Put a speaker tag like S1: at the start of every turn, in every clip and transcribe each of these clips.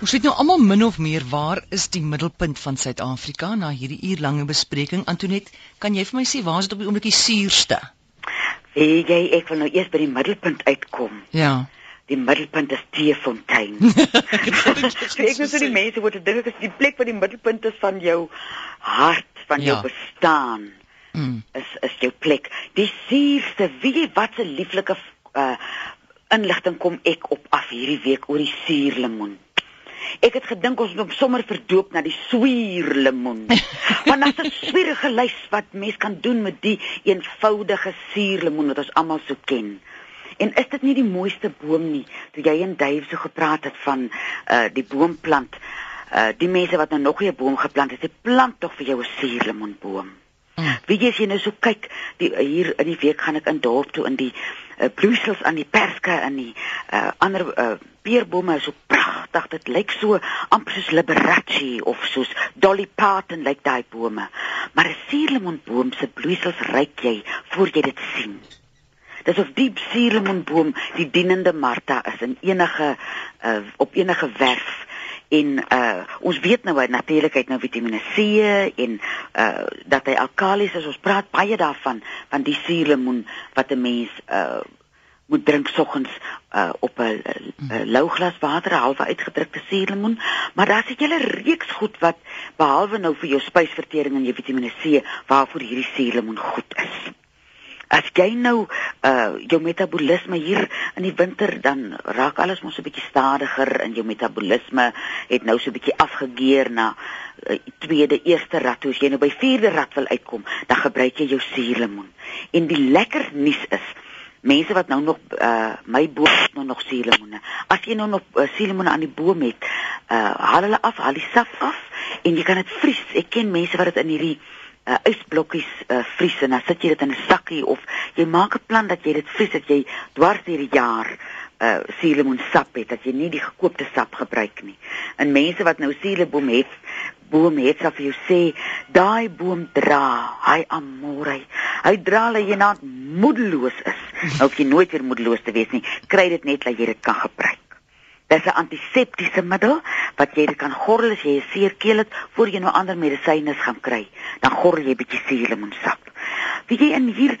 S1: Ons weet nou almal min of meer waar is die middelpunt van Suid-Afrika na hierdie uurlange bespreking. Antoinette, kan jy vir my sê waar is dit op die oomblik die suurste?
S2: Weet jy, ek wil nou eers by die middelpunt uitkom.
S1: Ja.
S2: Die middelpunt is Teefontein. ek moet vir die mense wat dink ek is die plek waar die middelpunt is van jou hart, van jou
S1: Ja.
S2: bestaan.
S1: Mm.
S2: Is is jou plek. Die suurste, weet jy wat 'n lieflike uh inligting kom ek op af hierdie week oor die suurlemoen. Ek het gedink ons moet hom sommer verdoop na die swierlemoen. Want dit is 'n swierige lys wat mens kan doen met die eenvoudige suurlemoen wat ons almal so ken. En is dit nie die mooiste boom nie? Toe jy en Dave so gepraat het van uh die boomplant. Uh die mense wat nou nog 'n boom geplant het, sê plant tog vir jou 'n suurlemoenboom.
S1: Mm.
S2: Weet jy as jy nou so kyk, die hier in die week gaan ek in dorp toe in die uh, bloeisels aan die perske en die uh, ander uh, peerbome is so pragtig. Dit lyk so amper soos Liberace of soos Dolly Parton lyk daai bome. Maar 'n suurlemoenboom se bloeisels ryk jy voor jy dit sien. Dis of diep suurlemoenboom die dienende Martha is in enige uh, op enige werf en uh ons weet nou natuurlik het nou Vitamiene C en uh dat hy alkalis is. Ons praat baie daarvan van die suurlemoen wat 'n mens uh moet drink soggens uh op 'n lou glas water, 'n halwe uitgedrukte suurlemoen, maar daar's 'n hele reeks goed wat behalwe nou vir jou spysvertering en jou Vitamiene C waarvoor hierdie suurlemoen goed is. As jy nou uh jou metabolisme hier in die winter dan raak alles mos 'n bietjie stadiger en jou metabolisme het nou so 'n bietjie afgegeer na uh, tweede, eerste rad. As jy nou by vierde rad wil uitkom, dan gebruik jy jou suurlemoen. En die lekker nuus is mense wat nou nog uh my boom het nou nog suurlemoene. As jy nou nog uh, suurlemoene aan die boom het, uh haal hulle af, haal die sap af en jy kan dit vries. Ek ken mense wat dit in hierdie uh, ysblokkies uh, vries en dan sit jy dit in 'n sakkie of jy maak 'n plan dat jy dit vries dat jy dwars deur die jaar uh suurlemoensap het dat jy nie die gekoopte sap gebruik nie. En mense wat nou suurlemoen het, boom het sal vir jou sê daai boom dra, hy amore. Hy dra dat jy nou moedeloos is. Nou hoef jy nooit weer moedeloos te wees nie. Kry dit net dat jy dit kan gebruik. Dis 'n antiseptiese middel wat jy dit kan gorrel as jy 'n seer keel het voor jy nou ander medisyne gaan kry. Dan gorrel jy 'n bietjie suurlemoensap. Weet jy in hier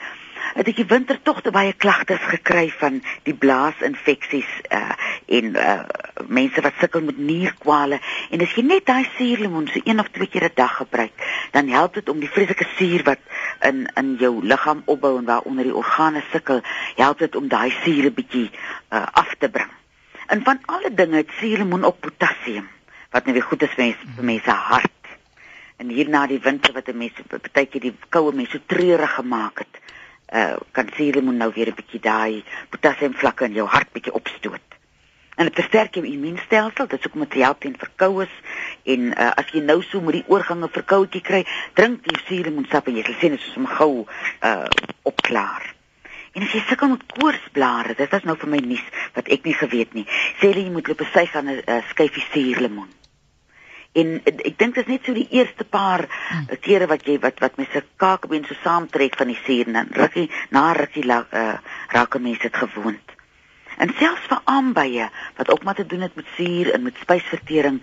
S2: het ek die winter tog baie klagtes gekry van die blaasinfeksies uh en uh mense wat sukkel met nierkwale en as jy net daai suurlemoen so een of twee keer 'n dag gebruik, dan help dit om die vreeslike suur wat in in jou liggaam opbou en waaronder die organe sukkel, help dit om daai suur 'n bietjie uh af te bring. En van alle dinge het suurlemoen ook potassium wat nou weer goed is vir mense, vir mense hart. En hier na die winter wat 'n mens partykeer die koue mense so treurig gemaak het, uh kan suurlemoen nou weer 'n bietjie daai potassium vlakke in jou hart bietjie opstoot. En dit versterk jou immuunstelsel, dit is ook om te help teen verkoues en uh, as jy nou so met die oorgange verkoudjie kry, drink die suurlemoensap en jy sal sien dit is om gou uh opklaar. En as jy sukkel met koorsblare, dit was nou vir my nuus wat ek nie geweet nie. Sê hulle jy moet loop besyg aan 'n uh, skyfie suurlemoen. En uh, ek dink dit is net so die eerste paar uh, kere wat jy wat wat mense kakebeen so saamtrek van die suur en dan rukkie na rukkie la, uh, raak mense dit gewoond. En selfs vir aanbye wat ook maar te doen het met suur en met spysvertering.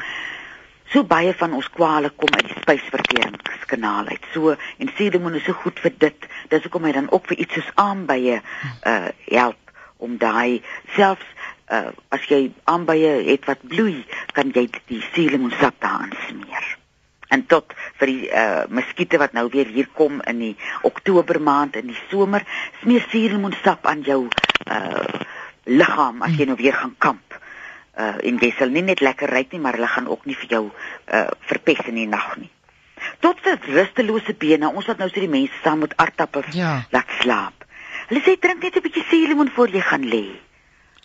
S2: So baie van ons kwale kom uit die spysverteringskanaal uit. So en suurlemoen is so goed vir dit. Dis hoekom hy dan ook vir iets soos aanbye uh help om daai selfs uh as jy aanbye het wat bloei, kan jy die suurlemoensap daaraan smeer. En tot vir die uh muskiete wat nou weer hier kom in die Oktober maand in die somer, smeer suurlemoensap aan jou uh liggaam as jy nou weer gaan kamp. Uh en jy sal nie net lekker ry nie, maar hulle gaan ook nie vir jou uh verpes in die nag nie. Tot vir rustelose bene, ons wat nou sê die mense saam met aardappels
S1: Ja.
S2: laat slaap. Hulle sê drink net 'n bietjie suurlemoen voor jy gaan lê.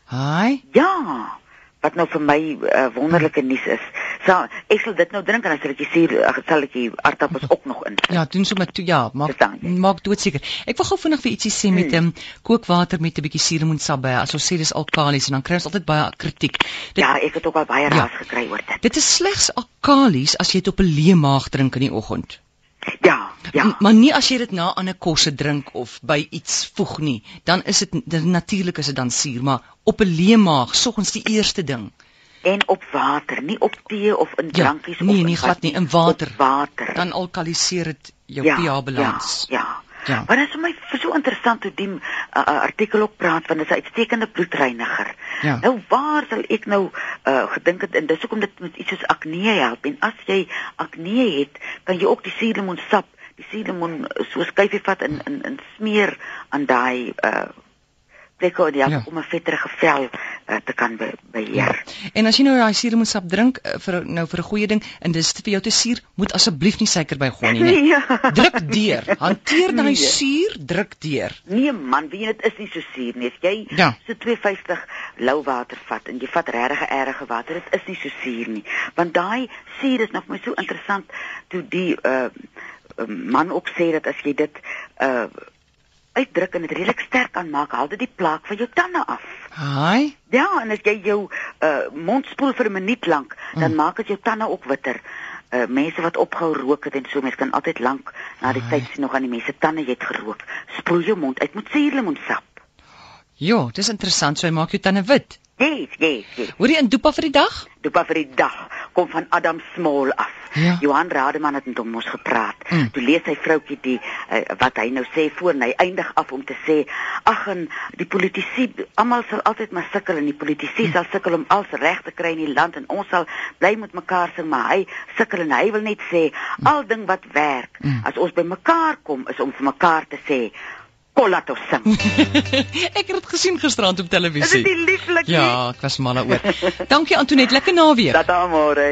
S1: Haai.
S2: Ja, wat nou vir my uh, wonderlike nuus is. So ek sal dit nou drink en dan sal ek suur uh, sal ek die aardappels ook nog in.
S1: Ja, doen sommer toe ja, maak
S2: jy?
S1: maak doodseker. Ek wil gou vinnig vir ietsie sê met
S2: Hmm.
S1: 'n um, kookwater met 'n bietjie suurlemoensap by. As ons sê dis alkalies en dan kry ons altyd baie kritiek. Dit
S2: Ja, ek het ook al baie
S1: Ja.
S2: raas gekry oor dit.
S1: dit is slegs alkalies as jy dit op 'n leë maag drink in die oggend.
S2: Ja, ja.
S1: M- Maar nie as jy dit na ander kosse drink of by iets voeg nie. Dan is dit dit natuurlik is dit dan suur, maar op 'n leë maag, soggens die eerste ding.
S2: En op water, nie op tee of in
S1: Ja,
S2: drankies
S1: nee,
S2: of
S1: nie glad nie, in water.
S2: Water.
S1: Dan alkaliseer dit jou
S2: ja,
S1: pH-balans.
S2: Ja, ja.
S1: Ja.
S2: Maar dit is vir my so interessant hoe die uh, artikel ook praat van 'n uitstekende bloedreiniger.
S1: Ja.
S2: Nou waar sal ek nou uh, gedink het en dis hoekom dit met iets soos akne help en as jy akne het, kan jy ook die suurlemoensap, die suurlemoen so skyfie vat en in in smeer aan daai uh plekke en ja,
S1: Ja.
S2: om 'n vetterige vel uh, te kan be beheer.
S1: En as jy nou daai suurlemoensap drink uh, vir nou vir 'n goeie ding en dis vir jou te suur, moet asseblief nie suiker bygooi nie. Nee.
S2: Ja.
S1: Druk deur. Hanteer daai
S2: Nee.
S1: suur, druk deur.
S2: Nee man, weet jy dit is nie so suur nie. As jy
S1: Ja.
S2: so 250 lou water vat en jy vat regtig erge water, dit is nie so suur nie. Want daai suur is nog my so interessant toe die uh man ook sê dat as jy dit uh uitdruk en dit redelik sterk aanmaak, haal dit die plaak van jou tande af.
S1: Haai.
S2: Ja, en as jy jou uh mond spoel vir 'n minuut lank, dan
S1: Mm.
S2: maak dit jou tande ook witter. Uh mense wat opgehou rook het en so, mense kan altyd lank na die
S1: Ai.
S2: tyd sien nog aan die mense tande jy het gerook. Spoel jou mond uit met suurlemoensap.
S1: Jo, dis interessant, so hy maak jou tande wit.
S2: Yes, yes, yes.
S1: Hoorie in Dopa vir die dag?
S2: Dopa vir die dag kom van Adam Small af.
S1: Ja.
S2: Johan Rademan het met hom mos gepraat.
S1: Mm.
S2: Toe lees hy vroutjie die uh, wat hy nou sê voor en hy eindig af om te sê ag en die politici almal sal altyd maar sukkel en die politici
S1: Mm.
S2: sal sukkel om alles reg te kry in die land en ons sal bly met mekaar sing maar hy sukkel en hy wil net sê al ding wat werk
S1: Mm.
S2: as ons by mekaar kom is om vir mekaar te sê kom laat ons sing.
S1: ek het dit gesien gisterand op
S2: Is
S1: televisie.
S2: dit nie lieflik nie?
S1: Ja, ek was mal daaroor. Dankie Antoinette, lekker naweek.
S2: Dat almore.